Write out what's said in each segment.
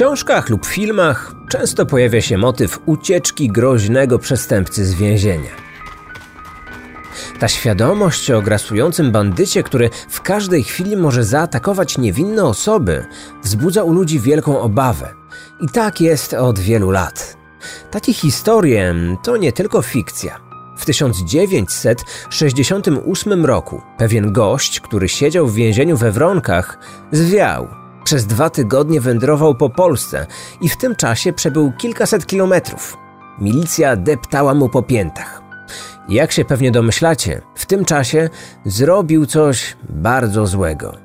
książkach lub filmach często pojawia się motyw ucieczki groźnego przestępcy z więzienia. Ta świadomość o grasującym bandycie, który w każdej chwili może zaatakować niewinne osoby, wzbudza u ludzi wielką obawę. I tak jest od wielu lat. Takie historie to nie tylko fikcja. W 1968 roku pewien gość, który siedział w więzieniu we Wronkach, zwiał. Przez dwa tygodnie wędrował po Polsce i w tym czasie przebył kilkaset kilometrów. Milicja deptała mu po piętach. Jak się pewnie domyślacie, w tym czasie zrobił coś bardzo złego.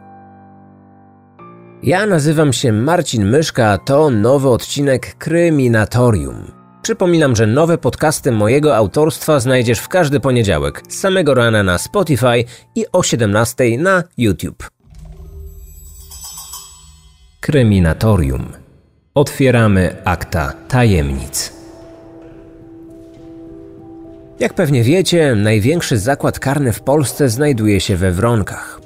Ja nazywam się Marcin Myszka, a to nowy odcinek Kryminatorium. Przypominam, że nowe podcasty mojego autorstwa znajdziesz w każdy poniedziałek, z samego rana na Spotify i o 17 na YouTube. Kryminatorium. Otwieramy akta tajemnic. Jak pewnie wiecie, największy zakład karny w Polsce znajduje się we Wronkach.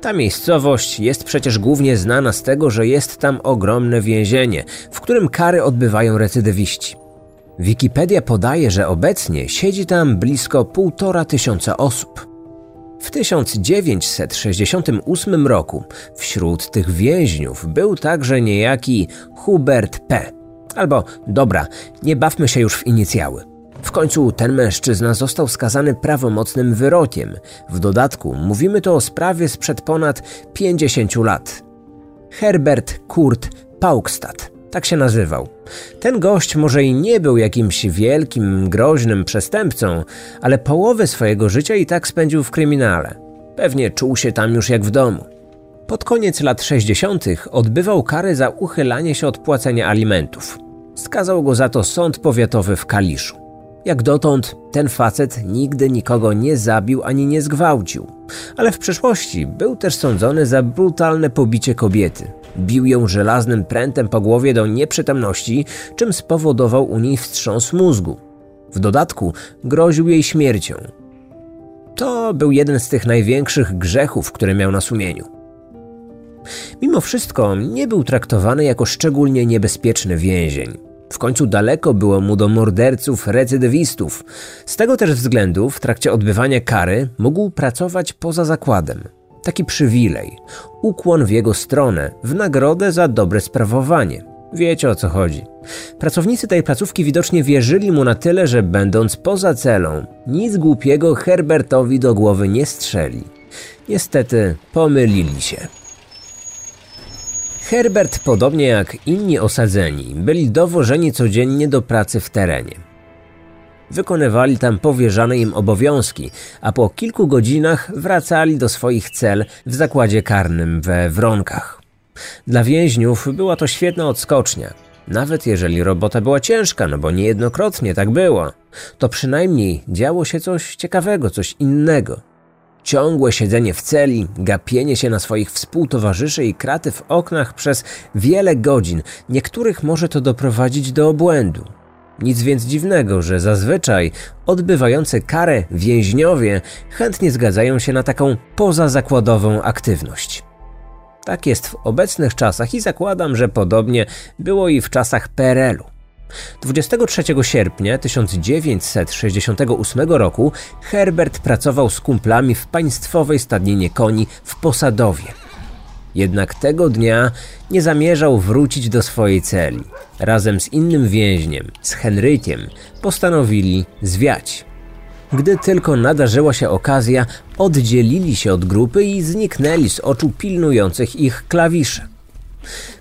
Ta miejscowość jest przecież głównie znana z tego, że jest tam ogromne więzienie, w którym kary odbywają recydywiści. Wikipedia podaje, że obecnie siedzi tam blisko półtora tysiąca osób. W 1968 roku wśród tych więźniów był także niejaki Hubert P. Albo dobra, nie bawmy się już w inicjały. W końcu ten mężczyzna został skazany prawomocnym wyrokiem. W dodatku mówimy tu o sprawie sprzed ponad 50 lat. Herbert Kurt Paukstad tak się nazywał. Ten gość może i nie był jakimś wielkim, groźnym przestępcą, ale połowę swojego życia i tak spędził w kryminale. Pewnie czuł się tam już jak w domu. Pod koniec lat 60. odbywał karę za uchylanie się od płacenia alimentów. Skazał go za to sąd powiatowy w Kaliszu. Jak dotąd ten facet nigdy nikogo nie zabił ani nie zgwałcił, ale w przeszłości był też sądzony za brutalne pobicie kobiety. Bił ją żelaznym prętem po głowie do nieprzytomności, czym spowodował u niej wstrząs mózgu. W dodatku groził jej śmiercią. To był jeden z tych największych grzechów, które miał na sumieniu. Mimo wszystko nie był traktowany jako szczególnie niebezpieczny więzień. W końcu daleko było mu do morderców, recydywistów. Z tego też względu w trakcie odbywania kary mógł pracować poza zakładem. Taki przywilej, ukłon w jego stronę, w nagrodę za dobre sprawowanie. Wiecie o co chodzi. Pracownicy tej placówki widocznie wierzyli mu na tyle, że będąc poza celą, nic głupiego Herbertowi do głowy nie strzeli. Niestety pomylili się. Herbert, podobnie jak inni osadzeni, byli dowożeni codziennie do pracy w terenie. Wykonywali tam powierzane im obowiązki, a po kilku godzinach wracali do swoich cel w zakładzie karnym we Wronkach. Dla więźniów była to świetna odskocznia. Nawet jeżeli robota była ciężka, no bo niejednokrotnie tak było, to przynajmniej działo się coś ciekawego, coś innego. Ciągłe siedzenie w celi, gapienie się na swoich współtowarzyszy i kraty w oknach przez wiele godzin, niektórych może to doprowadzić do obłędu. Nic więc dziwnego, że zazwyczaj odbywający karę więźniowie chętnie zgadzają się na taką pozazakładową aktywność. Tak jest w obecnych czasach i zakładam, że podobnie było i w czasach PRL-u. 23 sierpnia 1968 roku Herbert pracował z kumplami w państwowej stadninie koni w Posadowie. Jednak tego dnia nie zamierzał wrócić do swojej celi. Razem z innym więźniem, z Henrykiem, postanowili zwiać. Gdy tylko nadarzyła się okazja, oddzielili się od grupy i zniknęli z oczu pilnujących ich klawisze.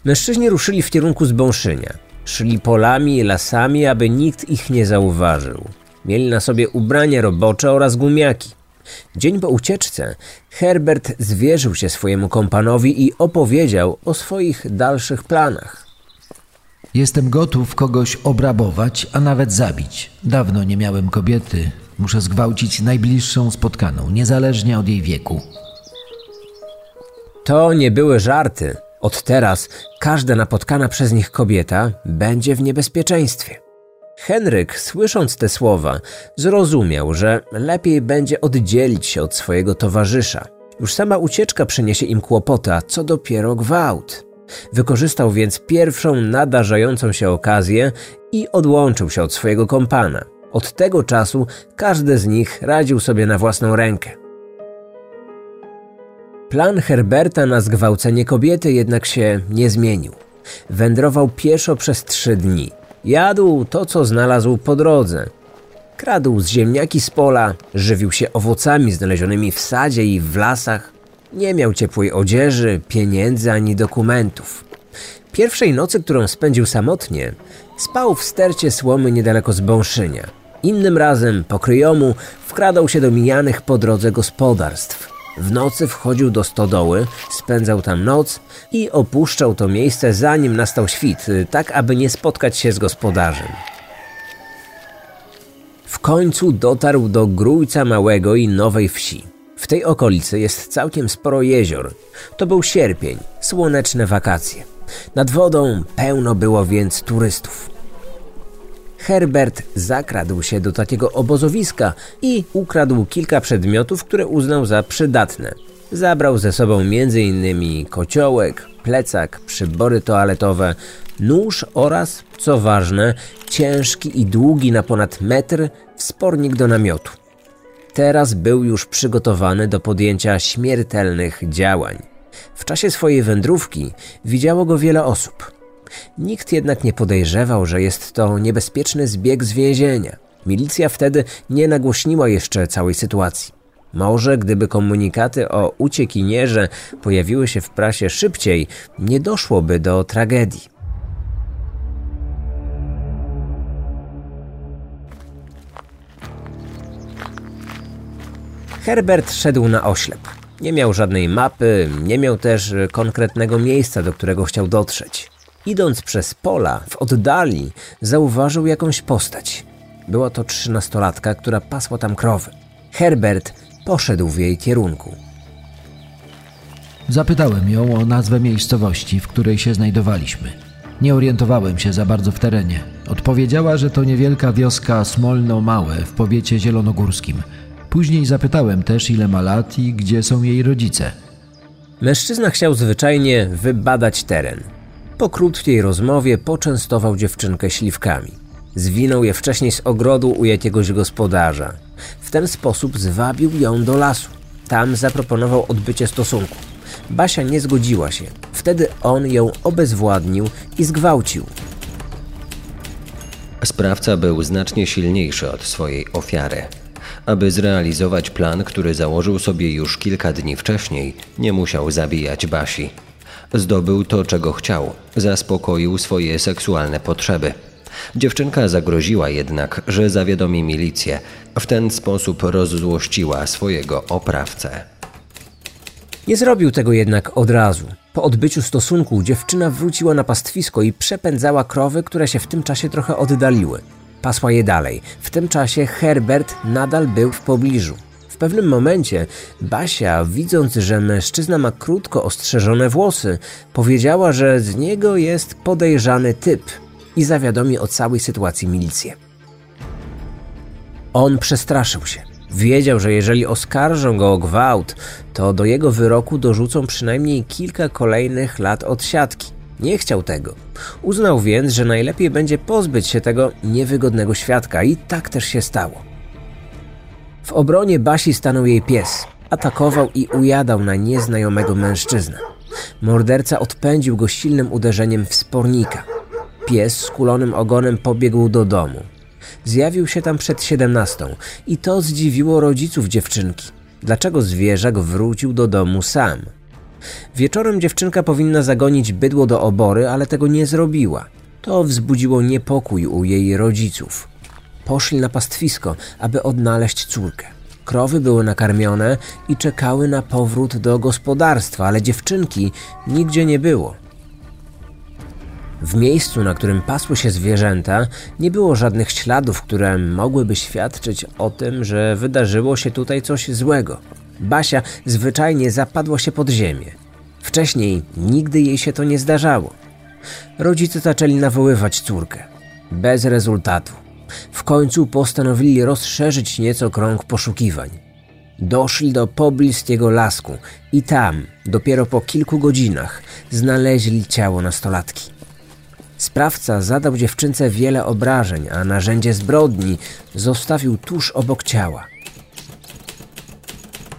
Mężczyźni ruszyli w kierunku zbąszynia. Szli polami i lasami, aby nikt ich nie zauważył. Mieli na sobie ubrania robocze oraz gumiaki. Dzień po ucieczce Herbert zwierzył się swojemu kompanowi i opowiedział o swoich dalszych planach. Jestem gotów kogoś obrabować, a nawet zabić. Dawno nie miałem kobiety. Muszę zgwałcić najbliższą spotkaną, niezależnie od jej wieku. To nie były żarty. Od teraz każda napotkana przez nich kobieta będzie w niebezpieczeństwie. Henryk, słysząc te słowa, zrozumiał, że lepiej będzie oddzielić się od swojego towarzysza. Już sama ucieczka przyniesie im kłopoty, a co dopiero gwałt. Wykorzystał więc pierwszą nadarzającą się okazję i odłączył się od swojego kompana. Od tego czasu każdy z nich radził sobie na własną rękę. Plan Herberta na zgwałcenie kobiety jednak się nie zmienił. Wędrował pieszo przez trzy dni. Jadł to, co znalazł po drodze. Kradł z ziemniaki z pola, żywił się owocami znalezionymi w sadzie i w lasach. Nie miał ciepłej odzieży, pieniędzy ani dokumentów. Pierwszej nocy, którą spędził samotnie, spał w stercie słomy niedaleko Zbąszynia. Innym razem, po kryjomu, wkradał się do mijanych po drodze gospodarstw. W nocy wchodził do stodoły, spędzał tam noc i opuszczał to miejsce zanim nastał świt, tak aby nie spotkać się z gospodarzem. W końcu dotarł do Grójca Małego i Nowej Wsi. W tej okolicy jest całkiem sporo jezior. To był sierpień, słoneczne wakacje. Nad wodą pełno było więc turystów. Herbert zakradł się do takiego obozowiska i ukradł kilka przedmiotów, które uznał za przydatne. Zabrał ze sobą m.in. kociołek, plecak, przybory toaletowe, nóż oraz, co ważne, ciężki i długi na ponad metr wspornik do namiotu. Teraz był już przygotowany do podjęcia śmiertelnych działań. W czasie swojej wędrówki widziało go wiele osób. Nikt jednak nie podejrzewał, że jest to niebezpieczny zbieg z więzienia. Milicja wtedy nie nagłośniła jeszcze całej sytuacji. Może gdyby komunikaty o uciekinierze pojawiły się w prasie szybciej, nie doszłoby do tragedii. Herbert szedł na oślep. Nie miał żadnej mapy, nie miał też konkretnego miejsca, do którego chciał dotrzeć. Idąc przez pola, w oddali zauważył jakąś postać. Była to trzynastolatka, która pasła tam krowy. Herbert poszedł w jej kierunku. Zapytałem ją o nazwę miejscowości, w której się znajdowaliśmy. Nie orientowałem się za bardzo w terenie. Odpowiedziała, że to niewielka wioska Smolno-Małe w powiecie zielonogórskim. Później zapytałem też, ile ma lat i gdzie są jej rodzice. Mężczyzna chciał zwyczajnie wybadać teren. Po krótkiej rozmowie poczęstował dziewczynkę śliwkami. Zwinął je wcześniej z ogrodu u jakiegoś gospodarza. W ten sposób zwabił ją do lasu. Tam zaproponował odbycie stosunku. Basia nie zgodziła się. Wtedy on ją obezwładnił i zgwałcił. Sprawca był znacznie silniejszy od swojej ofiary. Aby zrealizować plan, który założył sobie już kilka dni wcześniej, nie musiał zabijać Basi. Zdobył to, czego chciał, zaspokoił swoje seksualne potrzeby. Dziewczynka zagroziła jednak, że zawiadomi milicję. W ten sposób rozzłościła swojego oprawcę. Nie zrobił tego jednak od razu. Po odbyciu stosunku dziewczyna wróciła na pastwisko i przepędzała krowy, które się w tym czasie trochę oddaliły. Pasła je dalej. W tym czasie Herbert nadal był w pobliżu pewnym momencie Basia, widząc, że mężczyzna ma krótko ostrzeżone włosy, powiedziała, że z niego jest podejrzany typ i zawiadomi o całej sytuacji milicję. On przestraszył się. Wiedział, że jeżeli oskarżą go o gwałt, to do jego wyroku dorzucą przynajmniej kilka kolejnych lat odsiadki. Nie chciał tego. Uznał więc, że najlepiej będzie pozbyć się tego niewygodnego świadka i tak też się stało. W obronie Basi stanął jej pies. Atakował i ujadał na nieznajomego mężczyznę. Morderca odpędził go silnym uderzeniem w spornika. Pies z kulonym ogonem pobiegł do domu. Zjawił się tam przed siedemnastą i to zdziwiło rodziców dziewczynki. Dlaczego zwierzak wrócił do domu sam? Wieczorem dziewczynka powinna zagonić bydło do obory, ale tego nie zrobiła. To wzbudziło niepokój u jej rodziców. Poszli na pastwisko, aby odnaleźć córkę. Krowy były nakarmione i czekały na powrót do gospodarstwa, ale dziewczynki nigdzie nie było. W miejscu, na którym pasły się zwierzęta, nie było żadnych śladów, które mogłyby świadczyć o tym, że wydarzyło się tutaj coś złego. Basia zwyczajnie zapadła się pod ziemię. Wcześniej nigdy jej się to nie zdarzało. Rodzice zaczęli nawoływać córkę. Bez rezultatu. W końcu postanowili rozszerzyć nieco krąg poszukiwań. Doszli do pobliskiego lasku i tam, dopiero po kilku godzinach, znaleźli ciało nastolatki. Sprawca zadał dziewczynce wiele obrażeń, a narzędzie zbrodni zostawił tuż obok ciała.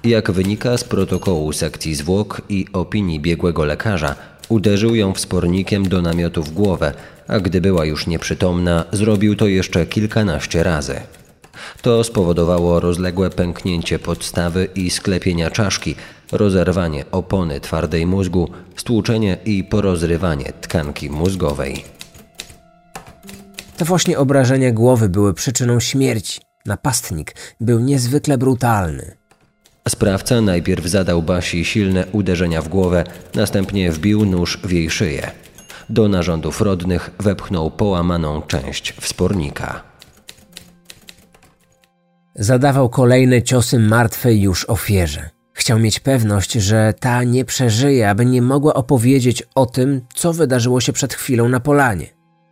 Jak wynika z protokołu sekcji zwłok i opinii biegłego lekarza, uderzył ją wspornikiem do namiotu w głowę, a gdy była już nieprzytomna, zrobił to jeszcze kilkanaście razy. To spowodowało rozległe pęknięcie podstawy i sklepienia czaszki, rozerwanie opony twardej mózgu, stłuczenie i porozrywanie tkanki mózgowej. To właśnie obrażenia głowy były przyczyną śmierci. Napastnik był niezwykle brutalny. Sprawca najpierw zadał Basi silne uderzenia w głowę, następnie wbił nóż w jej szyję. Do narządów rodnych wepchnął połamaną część wspornika. Zadawał kolejne ciosy martwej już ofierze. Chciał mieć pewność, że ta nie przeżyje, aby nie mogła opowiedzieć o tym, co wydarzyło się przed chwilą na polanie.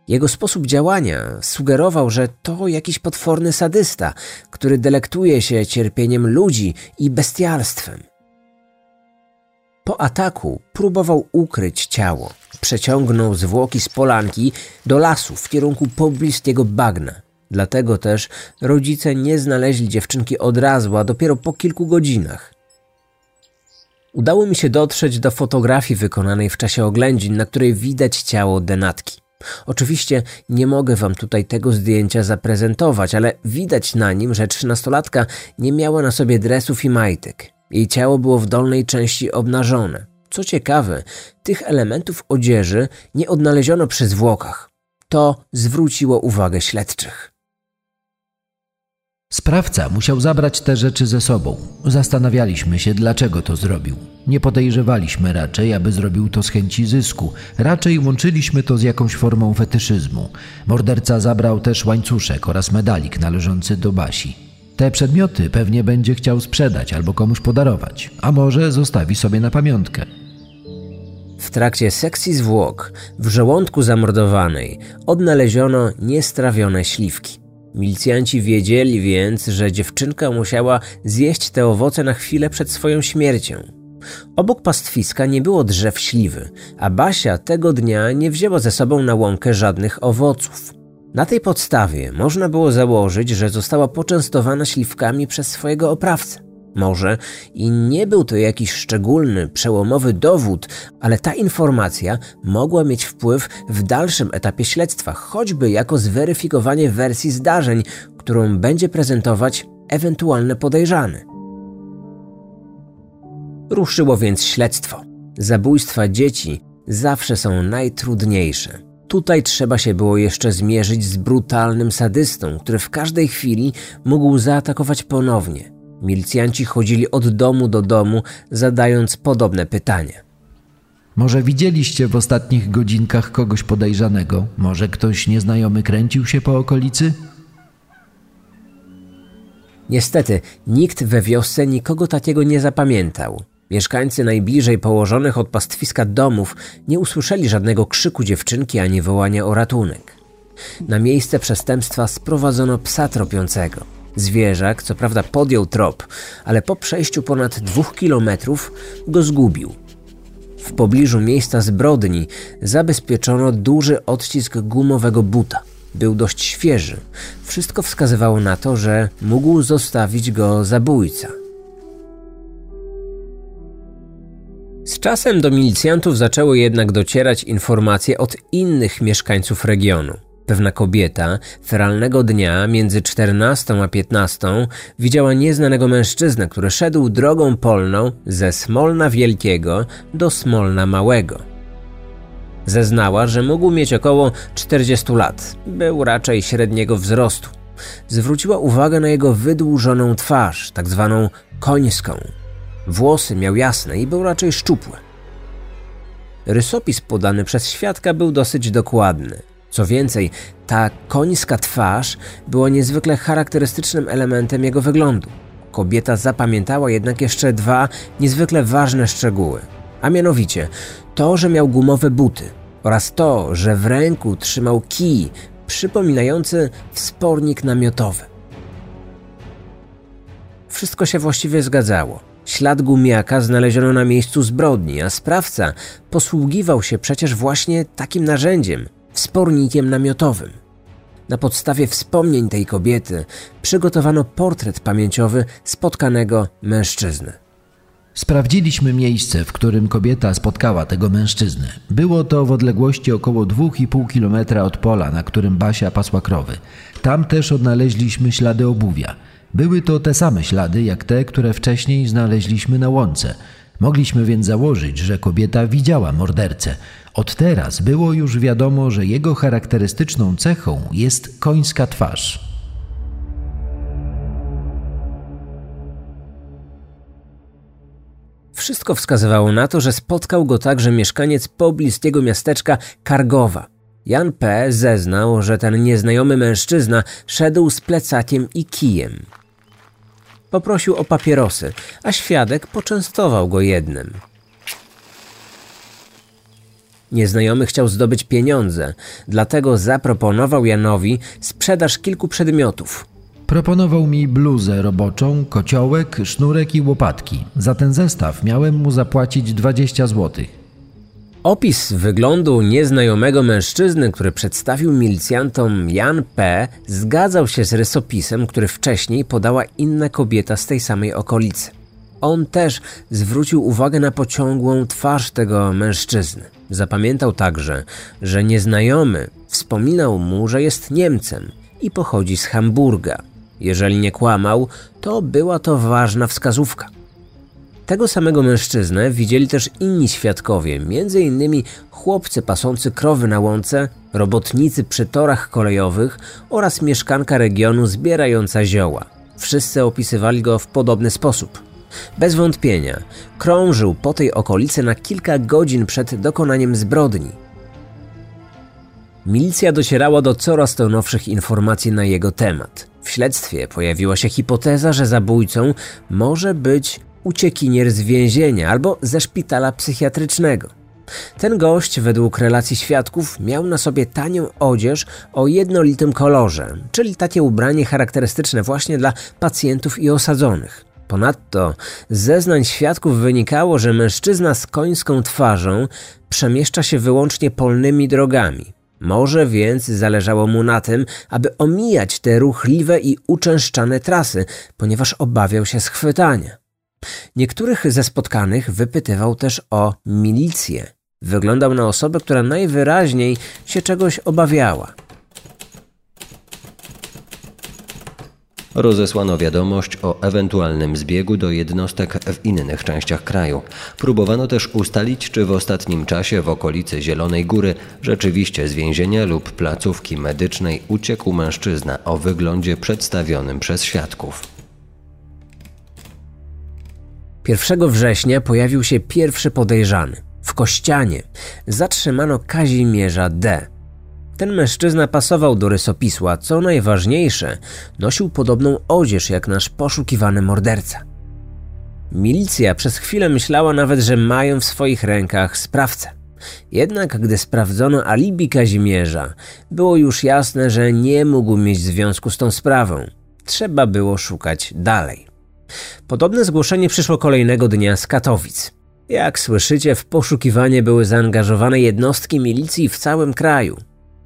Jego sposób działania sugerował, że to jakiś potworny sadysta, który delektuje się cierpieniem ludzi i bestialstwem. Po ataku próbował ukryć ciało. Przeciągnął zwłoki z polanki do lasu w kierunku pobliskiego bagna. Dlatego też rodzice nie znaleźli dziewczynki od razu, a dopiero po kilku godzinach. Udało mi się dotrzeć do fotografii wykonanej w czasie oględzin, na której widać ciało denatki. Oczywiście nie mogę wam tutaj tego zdjęcia zaprezentować, ale widać na nim, że trzynastolatka nie miała na sobie dresów i majtek. Jej ciało było w dolnej części obnażone. Co ciekawe, tych elementów odzieży nie odnaleziono przy zwłokach. To zwróciło uwagę śledczych. Sprawca musiał zabrać te rzeczy ze sobą. Zastanawialiśmy się, dlaczego to zrobił. Nie podejrzewaliśmy raczej, aby zrobił to z chęci zysku. Raczej łączyliśmy to z jakąś formą fetyszyzmu. Morderca zabrał też łańcuszek oraz medalik należący do Basi. Te przedmioty pewnie będzie chciał sprzedać albo komuś podarować, a może zostawi sobie na pamiątkę. W trakcie sekcji zwłok w żołądku zamordowanej odnaleziono niestrawione śliwki. Milicjanci wiedzieli więc, że dziewczynka musiała zjeść te owoce na chwilę przed swoją śmiercią. Obok pastwiska nie było drzew śliwy, a Basia tego dnia nie wzięła ze sobą na łąkę żadnych owoców. Na tej podstawie można było założyć, że została poczęstowana śliwkami przez swojego oprawcę. Może i nie był to jakiś szczególny, przełomowy dowód, ale ta informacja mogła mieć wpływ w dalszym etapie śledztwa, choćby jako zweryfikowanie wersji zdarzeń, którą będzie prezentować ewentualny podejrzany. Ruszyło więc śledztwo. Zabójstwa dzieci zawsze są najtrudniejsze. Tutaj trzeba się było jeszcze zmierzyć z brutalnym sadystą, który w każdej chwili mógł zaatakować ponownie Milicjanci chodzili od domu do domu, zadając podobne pytania. Może widzieliście w ostatnich godzinkach kogoś podejrzanego? Może ktoś nieznajomy kręcił się po okolicy? Niestety, nikt we wiosce nikogo takiego nie zapamiętał. Mieszkańcy najbliżej położonych od pastwiska domów nie usłyszeli żadnego krzyku dziewczynki ani wołania o ratunek. Na miejsce przestępstwa sprowadzono psa tropiącego. Zwierzak, co prawda, podjął trop, ale po przejściu ponad dwóch kilometrów go zgubił. W pobliżu miejsca zbrodni zabezpieczono duży odcisk gumowego buta. Był dość świeży. Wszystko wskazywało na to, że mógł zostawić go zabójca. Z czasem do milicjantów zaczęły jednak docierać informacje od innych mieszkańców regionu. Pewna kobieta feralnego dnia między 14 a 15 widziała nieznanego mężczyznę, który szedł drogą polną ze Smolna Wielkiego do Smolna Małego. Zeznała, że mógł mieć około 40 lat. Był raczej średniego wzrostu. Zwróciła uwagę na jego wydłużoną twarz, tak zwaną końską. Włosy miał jasne i był raczej szczupły. Rysopis podany przez świadka był dosyć dokładny. Co więcej, ta końska twarz była niezwykle charakterystycznym elementem jego wyglądu. Kobieta zapamiętała jednak jeszcze dwa niezwykle ważne szczegóły, a mianowicie to, że miał gumowe buty oraz to, że w ręku trzymał kij przypominający wspornik namiotowy. Wszystko się właściwie zgadzało. Ślad gumiaka znaleziono na miejscu zbrodni, a sprawca posługiwał się przecież właśnie takim narzędziem wspornikiem namiotowym. Na podstawie wspomnień tej kobiety przygotowano portret pamięciowy spotkanego mężczyzny. Sprawdziliśmy miejsce, w którym kobieta spotkała tego mężczyznę. Było to w odległości około 2,5 km od pola, na którym Basia pasła krowy. Tam też odnaleźliśmy ślady obuwia. Były to te same ślady, jak te, które wcześniej znaleźliśmy na łące. Mogliśmy więc założyć, że kobieta widziała mordercę. Od teraz było już wiadomo, że jego charakterystyczną cechą jest końska twarz. Wszystko wskazywało na to, że spotkał go także mieszkaniec pobliskiego miasteczka Kargowa. Jan P. zeznał, że ten nieznajomy mężczyzna szedł z plecakiem i kijem. Poprosił o papierosy, a świadek poczęstował go jednym. Nieznajomy chciał zdobyć pieniądze, dlatego zaproponował Janowi sprzedaż kilku przedmiotów. Proponował mi bluzę roboczą, kociołek, sznurek i łopatki. Za ten zestaw miałem mu zapłacić 20 zł. Opis wyglądu nieznajomego mężczyzny, który przedstawił milicjantom Jan P., zgadzał się z rysopisem, który wcześniej podała inna kobieta z tej samej okolicy. On też zwrócił uwagę na pociągłą twarz tego mężczyzny. Zapamiętał także, że nieznajomy wspominał mu, że jest Niemcem i pochodzi z Hamburga. Jeżeli nie kłamał, to była to ważna wskazówka. Tego samego mężczyznę widzieli też inni świadkowie, m.in. chłopcy pasący krowy na łące, robotnicy przy torach kolejowych oraz mieszkanka regionu zbierająca zioła. Wszyscy opisywali go w podobny sposób. Bez wątpienia krążył po tej okolicy na kilka godzin przed dokonaniem zbrodni. Milicja docierała do coraz to nowszych informacji na jego temat. W śledztwie pojawiła się hipoteza, że zabójcą może być uciekinier z więzienia albo ze szpitala psychiatrycznego. Ten gość, według relacji świadków, miał na sobie tanią odzież o jednolitym kolorze, czyli takie ubranie charakterystyczne właśnie dla pacjentów i osadzonych. Ponadto z zeznań świadków wynikało, że mężczyzna z końską twarzą przemieszcza się wyłącznie polnymi drogami. Może więc zależało mu na tym, aby omijać te ruchliwe i uczęszczane trasy, ponieważ obawiał się schwytania. Niektórych ze spotkanych wypytywał też o milicję. Wyglądał na osobę, która najwyraźniej się czegoś obawiała. Rozesłano wiadomość o ewentualnym zbiegu do jednostek w innych częściach kraju. Próbowano też ustalić, czy w ostatnim czasie w okolicy Zielonej Góry rzeczywiście z więzienia lub placówki medycznej uciekł mężczyzna o wyglądzie przedstawionym przez świadków. 1 września pojawił się pierwszy podejrzany. W Kościanie zatrzymano Kazimierza D. Ten mężczyzna pasował do rysopisła, co najważniejsze, nosił podobną odzież jak nasz poszukiwany morderca. Milicja przez chwilę myślała nawet, że mają w swoich rękach sprawcę. Jednak gdy sprawdzono alibi Kazimierza, było już jasne, że nie mógł mieć związku z tą sprawą. Trzeba było szukać dalej. Podobne zgłoszenie przyszło kolejnego dnia z Katowic. Jak słyszycie, w poszukiwanie były zaangażowane jednostki milicji w całym kraju.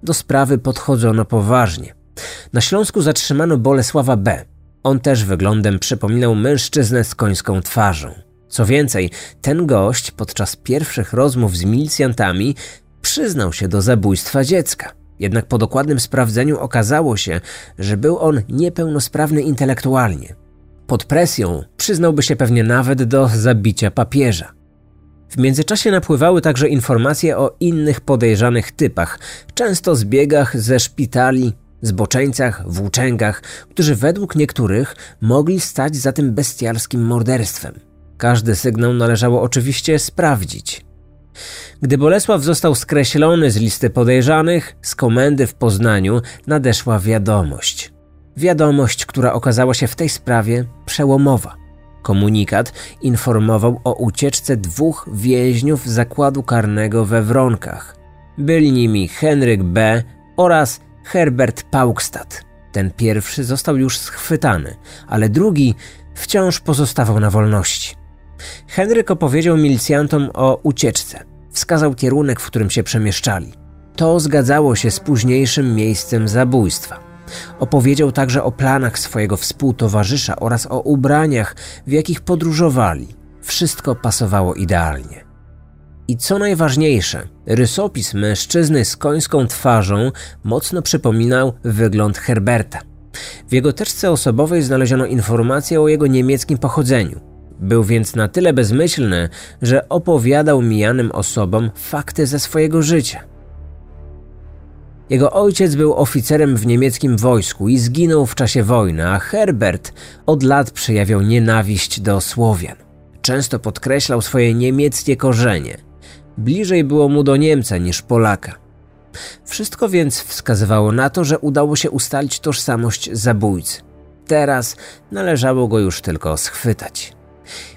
Do sprawy podchodzono poważnie. Na Śląsku zatrzymano Bolesława B. On też wyglądem przypominał mężczyznę z końską twarzą. Co więcej, ten gość podczas pierwszych rozmów z milicjantami przyznał się do zabójstwa dziecka. Jednak po dokładnym sprawdzeniu okazało się, że był on niepełnosprawny intelektualnie. Pod presją przyznałby się pewnie nawet do zabicia papieża. W międzyczasie napływały także informacje o innych podejrzanych typach, często zbiegach ze szpitali, zboczeńcach, włóczęgach, którzy według niektórych mogli stać za tym bestialskim morderstwem. Każdy sygnał należało oczywiście sprawdzić. Gdy Bolesław został skreślony z listy podejrzanych, z komendy w Poznaniu nadeszła wiadomość. Wiadomość, która okazała się w tej sprawie przełomowa. Komunikat informował o ucieczce dwóch więźniów zakładu karnego we Wronkach. Byli nimi Henryk B. oraz Herbert Paukstad. Ten pierwszy został już schwytany, ale drugi wciąż pozostawał na wolności. Henryk opowiedział milicjantom o ucieczce. Wskazał kierunek, w którym się przemieszczali. To zgadzało się z późniejszym miejscem zabójstwa. Opowiedział także o planach swojego współtowarzysza oraz o ubraniach, w jakich podróżowali. Wszystko pasowało idealnie. I co najważniejsze, rysopis mężczyzny z końską twarzą mocno przypominał wygląd Herberta. W jego teczce osobowej znaleziono informację o jego niemieckim pochodzeniu. Był więc na tyle bezmyślny, że opowiadał mijanym osobom fakty ze swojego życia. Jego ojciec był oficerem w niemieckim wojsku i zginął w czasie wojny, a Herbert od lat przejawiał nienawiść do Słowian. Często podkreślał swoje niemieckie korzenie. Bliżej było mu do Niemca niż Polaka. Wszystko więc wskazywało na to, że udało się ustalić tożsamość zabójcy. Teraz należało go już tylko schwytać.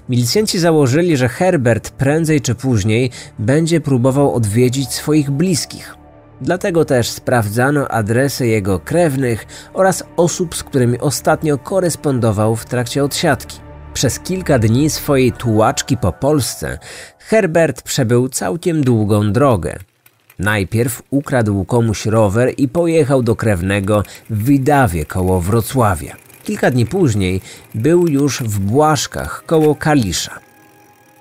Milicjanci założyli, że Herbert prędzej czy później będzie próbował odwiedzić swoich bliskich. Dlatego też sprawdzano adresy jego krewnych oraz osób, z którymi ostatnio korespondował w trakcie odsiadki. Przez kilka dni swojej tułaczki po Polsce Herbert przebył całkiem długą drogę. Najpierw ukradł komuś rower i pojechał do krewnego w Widawie koło Wrocławia. Kilka dni później był już w Błaszkach koło Kalisza.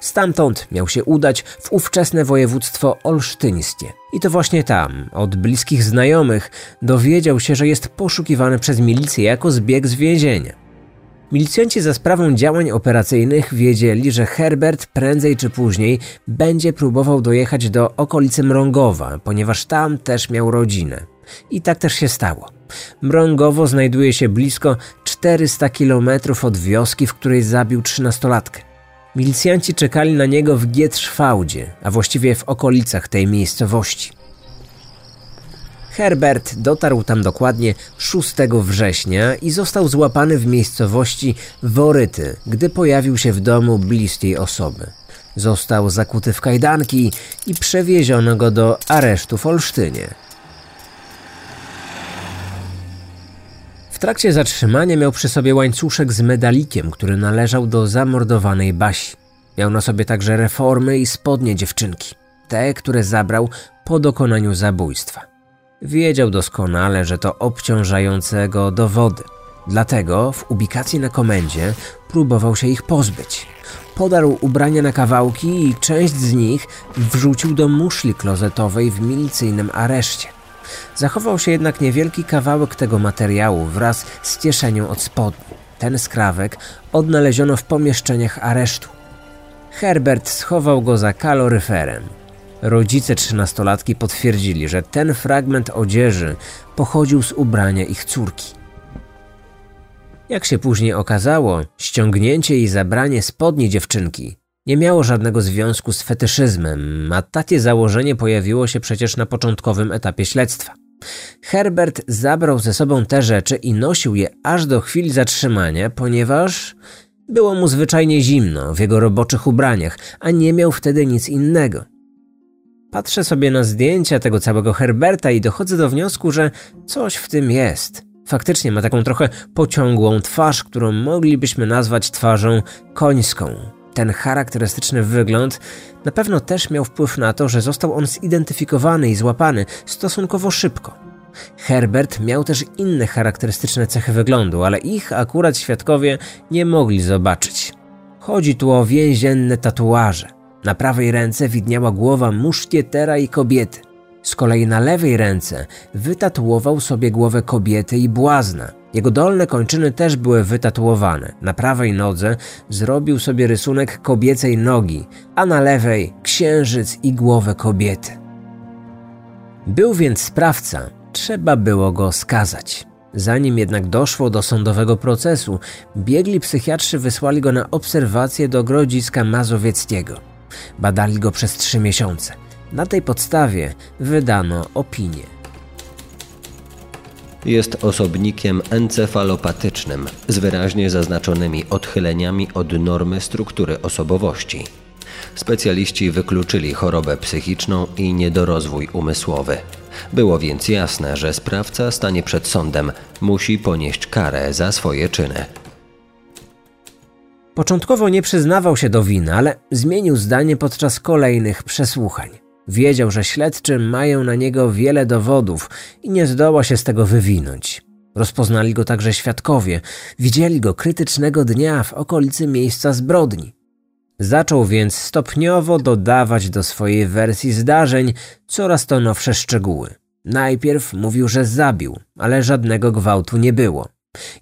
Stamtąd miał się udać w ówczesne województwo olsztyńskie. I to właśnie tam, od bliskich znajomych, dowiedział się, że jest poszukiwany przez milicję jako zbieg z więzienia. Milicjanci za sprawą działań operacyjnych wiedzieli, że Herbert prędzej czy później będzie próbował dojechać do okolicy Mrągowa, ponieważ tam też miał rodzinę. I tak też się stało. Mrągowo znajduje się blisko 400 kilometrów od wioski, w której zabił trzynastolatkę. Milicjanci czekali na niego w Gietrzwałdzie, a właściwie w okolicach tej miejscowości. Herbert dotarł tam dokładnie 6 września i został złapany w miejscowości Woryty, gdy pojawił się w domu bliskiej osoby. Został zakuty w kajdanki i przewieziono go do aresztu w Olsztynie. W trakcie zatrzymania miał przy sobie łańcuszek z medalikiem, który należał do zamordowanej Basi. Miał na sobie także reformy i spodnie dziewczynki, te, które zabrał po dokonaniu zabójstwa. Wiedział doskonale, że to obciążające go dowody. Dlatego w ubikacji na komendzie próbował się ich pozbyć. Podarł ubrania na kawałki i część z nich wrzucił do muszli klozetowej w milicyjnym areszcie. Zachował się jednak niewielki kawałek tego materiału wraz z cieszenią od spodni. Ten skrawek odnaleziono w pomieszczeniach aresztu. Herbert schował go za kaloryferem. Rodzice trzynastolatki potwierdzili, że ten fragment odzieży pochodził z ubrania ich córki. Jak się później okazało, ściągnięcie i zabranie spodni dziewczynki nie miało żadnego związku z fetyszyzmem, a takie założenie pojawiło się przecież na początkowym etapie śledztwa. Herbert zabrał ze sobą te rzeczy i nosił je aż do chwili zatrzymania, ponieważ było mu zwyczajnie zimno w jego roboczych ubraniach, a nie miał wtedy nic innego. Patrzę sobie na zdjęcia tego całego Herberta i dochodzę do wniosku, że coś w tym jest. Faktycznie ma taką trochę pociągłą twarz, którą moglibyśmy nazwać twarzą końską. Ten charakterystyczny wygląd na pewno też miał wpływ na to, że został on zidentyfikowany i złapany stosunkowo szybko. Herbert miał też inne charakterystyczne cechy wyglądu, ale ich akurat świadkowie nie mogli zobaczyć. Chodzi tu o więzienne tatuaże. Na prawej ręce widniała głowa muszkietera i kobiety. Z kolei na lewej ręce wytatuował sobie głowę kobiety i błazna. Jego dolne kończyny też były wytatuowane. Na prawej nodze zrobił sobie rysunek kobiecej nogi, a na lewej księżyc i głowę kobiety. Był więc sprawca, trzeba było go skazać. Zanim jednak doszło do sądowego procesu, biegli psychiatrzy wysłali go na obserwację do Grodziska Mazowieckiego. Badali go przez trzy miesiące. Na tej podstawie wydano opinię. Jest osobnikiem encefalopatycznym z wyraźnie zaznaczonymi odchyleniami od normy struktury osobowości. Specjaliści wykluczyli chorobę psychiczną i niedorozwój umysłowy. Było więc jasne, że sprawca stanie przed sądem, musi ponieść karę za swoje czyny. Początkowo nie przyznawał się do winy, ale zmienił zdanie podczas kolejnych przesłuchań. Wiedział, że śledczy mają na niego wiele dowodów i nie zdoła się z tego wywinąć. Rozpoznali go także świadkowie, widzieli go krytycznego dnia w okolicy miejsca zbrodni. Zaczął więc stopniowo dodawać do swojej wersji zdarzeń coraz to nowsze szczegóły. Najpierw mówił, że zabił, ale żadnego gwałtu nie było.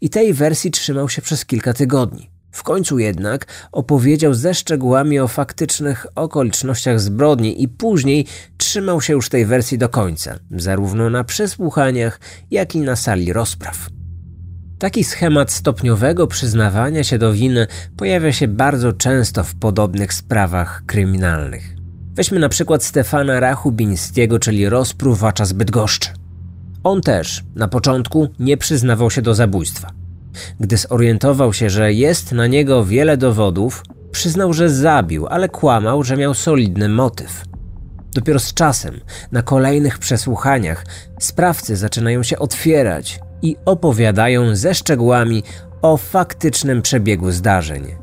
I tej wersji trzymał się przez kilka tygodni. W końcu jednak opowiedział ze szczegółami o faktycznych okolicznościach zbrodni i później trzymał się już tej wersji do końca, zarówno na przesłuchaniach, jak i na sali rozpraw. Taki schemat stopniowego przyznawania się do winy pojawia się bardzo często w podobnych sprawach kryminalnych. Weźmy na przykład Stefana Rachubińskiego, czyli rozpruwacza z Bydgoszczy. On też na początku nie przyznawał się do zabójstwa. Gdy zorientował się, że jest na niego wiele dowodów, przyznał, że zabił, ale kłamał, że miał solidny motyw. Dopiero z czasem, na kolejnych przesłuchaniach, sprawcy zaczynają się otwierać i opowiadają ze szczegółami o faktycznym przebiegu zdarzeń.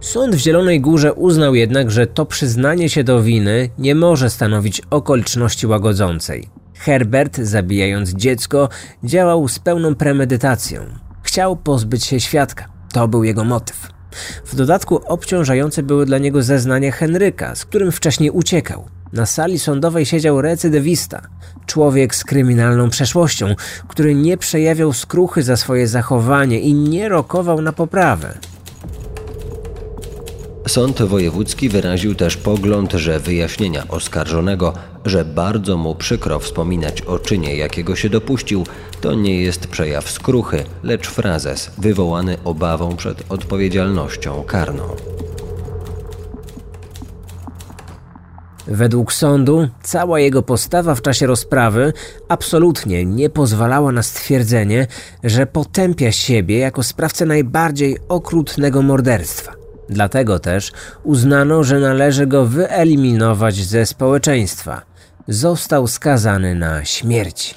Sąd w Zielonej Górze uznał jednak, że to przyznanie się do winy nie może stanowić okoliczności łagodzącej. Herbert, zabijając dziecko, działał z pełną premedytacją. Chciał pozbyć się świadka. To był jego motyw. W dodatku obciążające były dla niego zeznania Henryka, z którym wcześniej uciekał. Na sali sądowej siedział recydywista, człowiek z kryminalną przeszłością, który nie przejawiał skruchy za swoje zachowanie i nie rokował na poprawę. Sąd wojewódzki wyraził też pogląd, że wyjaśnienia oskarżonego, że bardzo mu przykro wspominać o czynie, jakiego się dopuścił, to nie jest przejaw skruchy, lecz frazes wywołany obawą przed odpowiedzialnością karną. Według sądu cała jego postawa w czasie rozprawy absolutnie nie pozwalała na stwierdzenie, że potępia siebie jako sprawcę najbardziej okrutnego morderstwa. Dlatego też uznano, że należy go wyeliminować ze społeczeństwa. Został skazany na śmierć.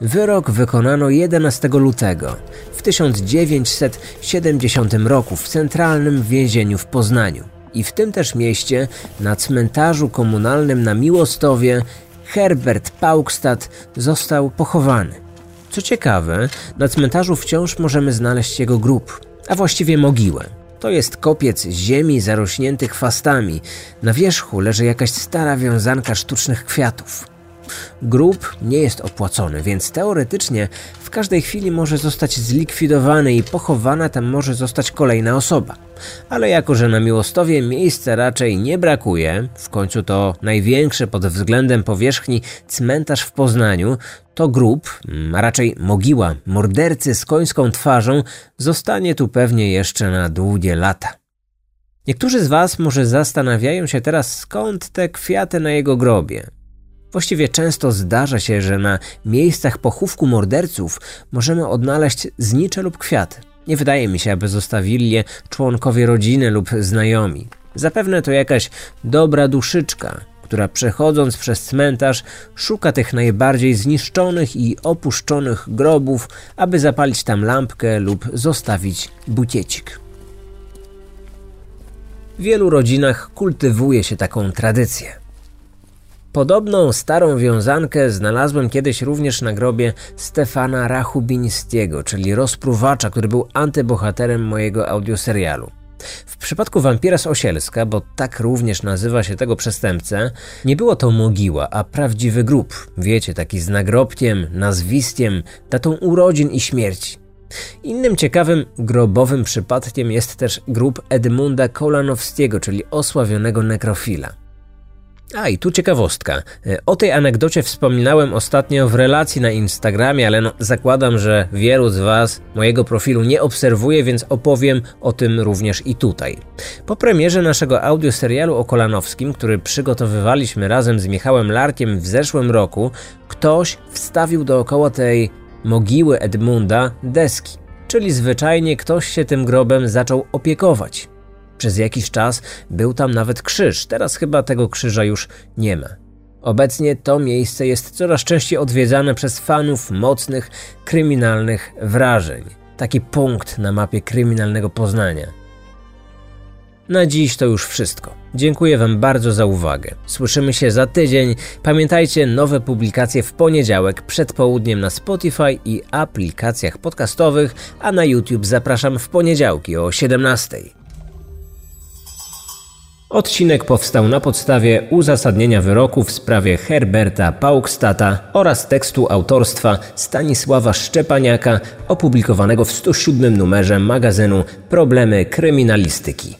Wyrok wykonano 11 lutego w 1970 roku w centralnym więzieniu w Poznaniu. I w tym też mieście, na cmentarzu komunalnym na Miłostowie, Herbert Paukstad został pochowany. Co ciekawe, na cmentarzu wciąż możemy znaleźć jego grób, a właściwie mogiłę. To jest kopiec ziemi zarośnięty chwastami. Na wierzchu leży jakaś stara wiązanka sztucznych kwiatów. Grób nie jest opłacony, więc teoretycznie w każdej chwili może zostać zlikwidowany i pochowana tam może zostać kolejna osoba. Ale jako, że na Miłostowie miejsca raczej nie brakuje, w końcu to największy pod względem powierzchni cmentarz w Poznaniu, to grób, a raczej mogiła mordercy z końską twarzą zostanie tu pewnie jeszcze na długie lata. Niektórzy z Was może zastanawiają się teraz skąd te kwiaty na jego grobie. Właściwie często zdarza się, że na miejscach pochówku morderców możemy odnaleźć znicze lub kwiaty. Nie wydaje mi się, aby zostawili je członkowie rodziny lub znajomi. Zapewne to jakaś dobra duszyczka, która przechodząc przez cmentarz szuka tych najbardziej zniszczonych i opuszczonych grobów, aby zapalić tam lampkę lub zostawić bukiecik. W wielu rodzinach kultywuje się taką tradycję. Podobną starą wiązankę znalazłem kiedyś również na grobie Stefana Rachubińskiego, czyli rozpruwacza, który był antybohaterem mojego audioserialu. W przypadku wampira z Osielska, bo tak również nazywa się tego przestępcę, nie było to mogiła, a prawdziwy grób. Wiecie, taki z nagrobkiem, nazwiskiem, datą urodzin i śmierci. Innym ciekawym grobowym przypadkiem jest też grób Edmunda Kolanowskiego, czyli osławionego nekrofila. A i tu ciekawostka. E, o tej anegdocie wspominałem ostatnio w relacji na Instagramie, ale no, zakładam, że wielu z Was mojego profilu nie obserwuje, więc opowiem o tym również i tutaj. Po premierze naszego audioserialu o Kolanowskim, który przygotowywaliśmy razem z Michałem Larkiem w zeszłym roku, ktoś wstawił dookoła tej mogiły Edmunda deski. Czyli zwyczajnie ktoś się tym grobem zaczął opiekować. Przez jakiś czas był tam nawet krzyż, teraz chyba tego krzyża już nie ma. Obecnie to miejsce jest coraz częściej odwiedzane przez fanów mocnych, kryminalnych wrażeń. taki punkt na mapie kryminalnego Poznania. Na dziś to już wszystko. Dziękuję Wam bardzo za uwagę. Słyszymy się za tydzień. Pamiętajcie, nowe publikacje w poniedziałek przed południem na Spotify i aplikacjach podcastowych, a na YouTube zapraszam w poniedziałki o 17. Odcinek powstał na podstawie uzasadnienia wyroku w sprawie Herberta Paukstata oraz tekstu autorstwa Stanisława Szczepaniaka opublikowanego w 107 numerze magazynu Problemy kryminalistyki.